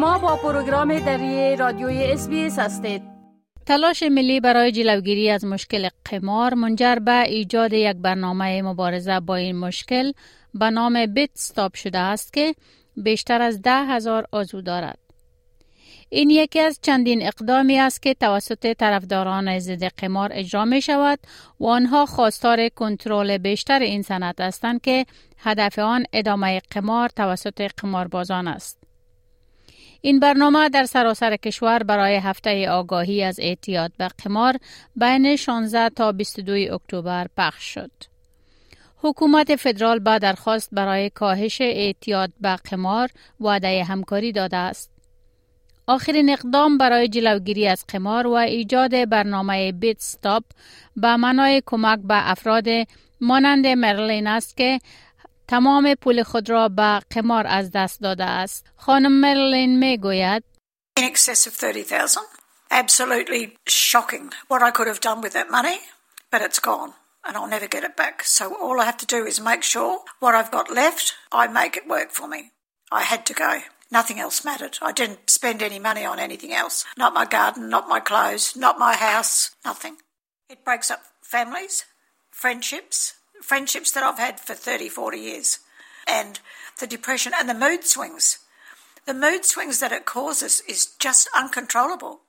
شما با پروگرام دری رادیوی SBS هستید تلاش ملی برای جلوگیری از مشکل قمار منجر به ایجاد یک برنامه مبارزه با این مشکل به نام BetStop شده است که بیشتر از ده هزار عضو دارد. این یکی از چندین اقدامی است که توسط طرفداران ضد قمار اجرا می شود و آنها خواستار کنترل بیشتر این صنعت هستند که هدف آن ادامه قمار توسط قماربازان است. این برنامه در سراسر کشور برای هفته آگاهی از اعتیاد به قمار بین 16 تا 22 اکتبر پخش شد. حکومت فدرال با درخواست برای کاهش اعتیاد به قمار وعده همکاری داده است. آخرین اقدام برای جلوگیری از قمار و ایجاد برنامه بیت ستاپ به معنای کمک به افراد مانند مرلین است که تمام پول خود را به قمار از دست داده است. خانم مرلین می گوید In excess of 30,000. Absolutely shocking what I could have done with that money, but it's gone and I'll never get it back. So all I have to do is make sure what I've got left, I make it work for me. I had to go. Nothing else mattered. I didn't spend any money on anything else. Not my garden, not my clothes, not my house, nothing. It breaks up families, friendships, friendships that I've had for 30, 40 years. And the depression and the mood swings. The mood swings that it causes is just uncontrollable.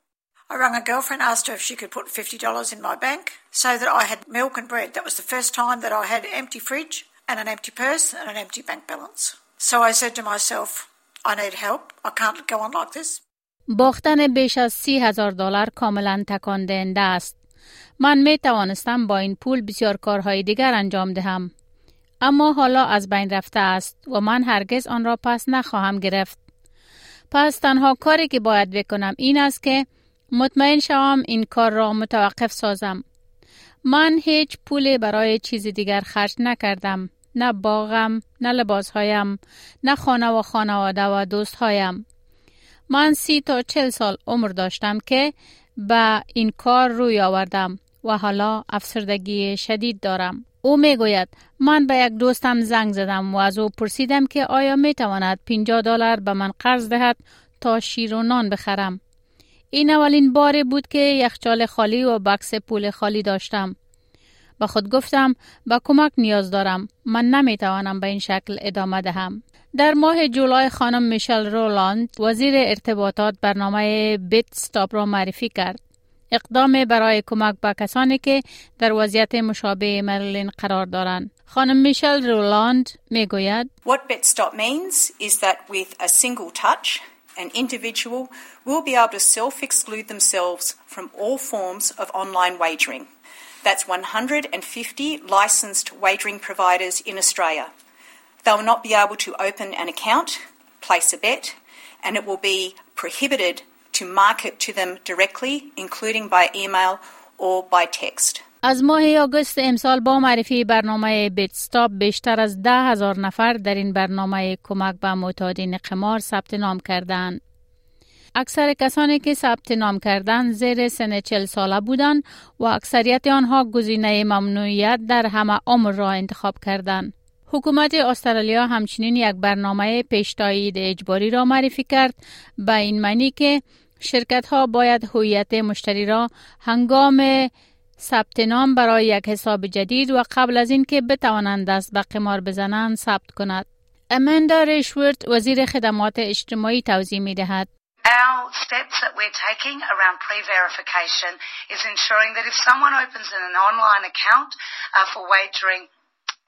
I rang a girlfriend, asked her if she could put $50 in my bank so that I had milk and bread. That was the first time that I had an empty fridge and an empty purse and an empty bank balance. So I said to myself, I need help. I can't go on like this. باختن بیش از سی هزار دلار کاملا تکان دهنده است. من می توانستم با این پول بسیار کارهای دیگر انجام دهم. اما حالا از بین رفته است و من هرگز آن را پس نخواهم گرفت. پس تنها کاری که باید بکنم این است که مطمئن شوم این کار را متوقف سازم. من هیچ پول برای چیز دیگر خرج نکردم. نه باغم، نه لباسهایم، نه خانه و خانواده و دوستهایم. من سی تا چل سال عمر داشتم که به این کار روی آوردم و حالا افسردگی شدید دارم. او می گوید من به یک دوستم زنگ زدم و از او پرسیدم که آیا می تواند 50 دلار به من قرض دهد تا شیر و نان بخرم. این اولین باری بود که یخچال خالی و بکس پول خالی داشتم. با خود گفتم با کمک نیاز دارم. من نمی توانم به این شکل ادامه دهم. در ماه جولای خانم میشل رولاند وزیر ارتباطات برنامه بیت ستاپ را معرفی کرد. اقدام برای کمک به کسانی که در وضعیت مشابه مرلین قرار دارند. خانم میشل رولاند می گوید What BetStop means is that with a single touch an individual will be able to self-exclude themselves from all forms of online wagering. That's 150 licensed wagering providers in Australia. They will not be able to open an account, place a bet, and it will be prohibited to market to them directly, including by email or by text. از ماه آگوست امسال با معرفی برنامه بیت ستاپ بیشتر از ده هزار نفر در این برنامه کمک به معتادین قمار ثبت نام کردند. اکثر کسانی که ثبت نام کردند زیر سن چل ساله بودند و اکثریت آنها گزینه ممنوعیت در همه عمر را انتخاب کردند. حکومت استرالیا همچنین یک برنامه پیش اجباری را معرفی کرد به این معنی که شرکت ها باید هویت مشتری را هنگام ثبت نام برای یک حساب جدید و قبل از اینکه بتوانند دست به قمار بزنند ثبت کند. اماندا ریشورد وزیر خدمات اجتماعی توضیح می دهد. Our steps that we're taking around pre-verification is ensuring that if someone opens an online account uh, for wagering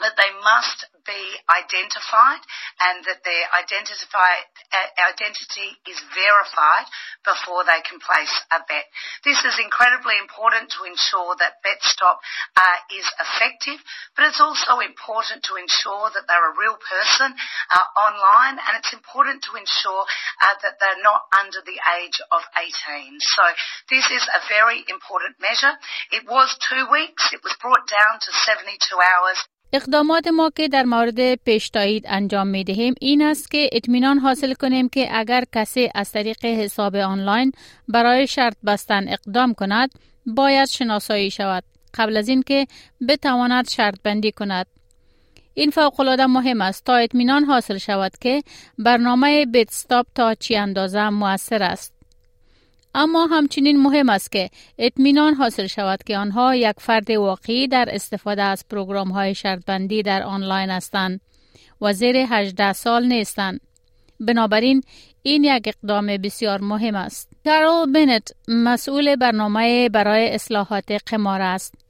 that they must be identified and that their uh, identity is verified before they can place a bet. This is incredibly important to ensure that BetStop uh, is effective, but it's also important to ensure that they're a real person uh, online and it's important to ensure uh, that they're not under the age of 18. So this is a very important measure. It was two weeks. It was brought down to 72 hours. اقدامات ما که در مورد پیش انجام می دهیم این است که اطمینان حاصل کنیم که اگر کسی از طریق حساب آنلاین برای شرط بستن اقدام کند باید شناسایی شود قبل از اینکه بتواند شرط بندی کند این فوقالعاده مهم است تا اطمینان حاصل شود که برنامه بیتستاپ تا چی اندازه موثر است. اما همچنین مهم است که اطمینان حاصل شود که آنها یک فرد واقعی در استفاده از پروگرام های شرطبندی در آنلاین هستند و زیر 18 سال نیستند. بنابراین این یک اقدام بسیار مهم است. کارول بنت مسئول برنامه برای اصلاحات قمار است.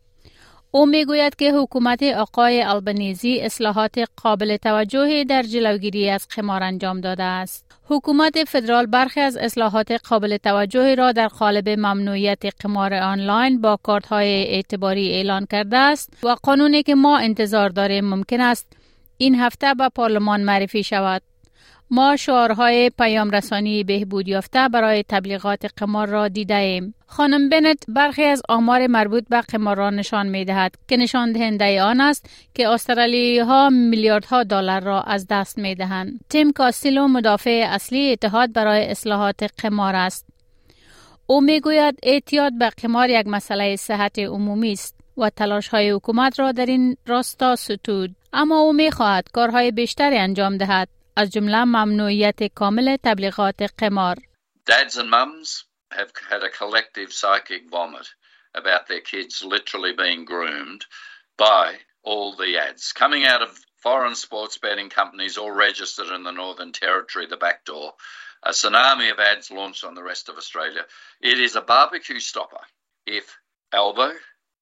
او می گوید که حکومت آقای البنیزی اصلاحات قابل توجهی در جلوگیری از قمار انجام داده است. حکومت فدرال برخی از اصلاحات قابل توجهی را در قالب ممنوعیت قمار آنلاین با کارت های اعتباری اعلان کرده است و قانونی که ما انتظار داریم ممکن است این هفته به پارلمان معرفی شود. ما شعارهای پیام رسانی بهبود یافته برای تبلیغات قمار را دیده ایم. خانم بنت برخی از آمار مربوط به قمار را نشان می دهد که نشان دهنده آن است که استرالیایی ها میلیاردها دلار را از دست می دهند. تیم کاستیلو مدافع اصلی اتحاد برای اصلاحات قمار است. او می گوید اعتیاد به قمار یک مسئله صحت عمومی است و تلاش های حکومت را در این راستا ستود. اما او می خواهد کارهای بیشتری انجام دهد از جمله ممنوعیت کامل تبلیغات قمار. Dads and mums have had a collective psychic vomit about their kids literally being groomed by all the ads coming out of foreign sports betting companies all registered in the Northern Territory, the back door. A tsunami of ads launched on the rest of Australia. It is a barbecue stopper. If Albo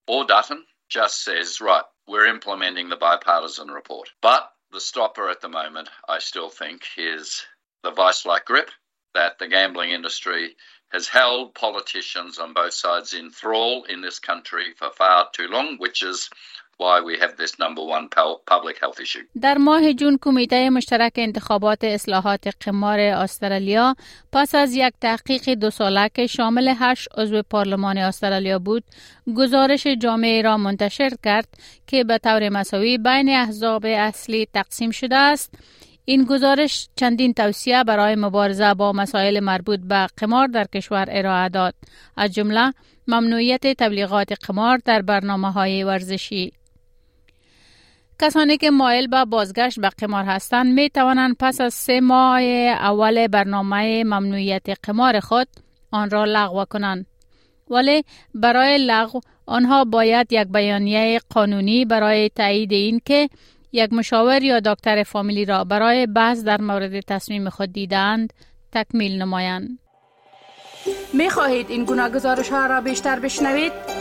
or Dutton just says, right, we're implementing the bipartisan report. But the stopper at the moment, I still think, is the vice like grip that the gambling industry has held politicians on both sides in thrall in this country for far too long, which is why we have this number one public health issue. در ماه جون کمیته مشترک انتخابات اصلاحات قمار استرالیا پس از یک تحقیق دو ساله که شامل هشت عضو پارلمان استرالیا بود گزارش جامعه را منتشر کرد که به طور مساوی بین احزاب اصلی تقسیم شده است. این گزارش چندین توصیه برای مبارزه با مسائل مربوط به قمار در کشور ارائه داد. از جمله ممنوعیت تبلیغات قمار در برنامه های ورزشی. کسانی که مایل به بازگشت به قمار هستند می توانند پس از سه ماه اول برنامه ممنوعیت قمار خود آن را لغو کنند. ولی برای لغو آنها باید یک بیانیه قانونی برای تایید این که یک مشاور یا دکتر فامیلی را برای بحث در مورد تصمیم خود دیدند تکمیل نمایند. می خواهید این گناه گزارش ها را بیشتر بشنوید؟